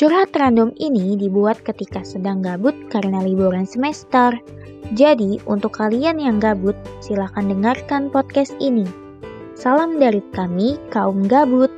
Curhat random ini dibuat ketika sedang gabut karena liburan semester. Jadi, untuk kalian yang gabut, silahkan dengarkan podcast ini. Salam dari kami, kaum gabut.